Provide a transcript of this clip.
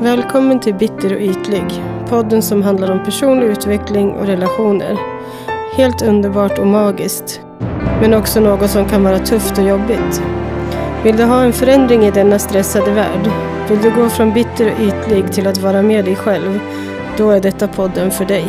Välkommen till Bitter och ytlig, podden som handlar om personlig utveckling och relationer. Helt underbart och magiskt, men också något som kan vara tufft och jobbigt. Vill du ha en förändring i denna stressade värld? Vill du gå från bitter och ytlig till att vara med dig själv? Då är detta podden för dig.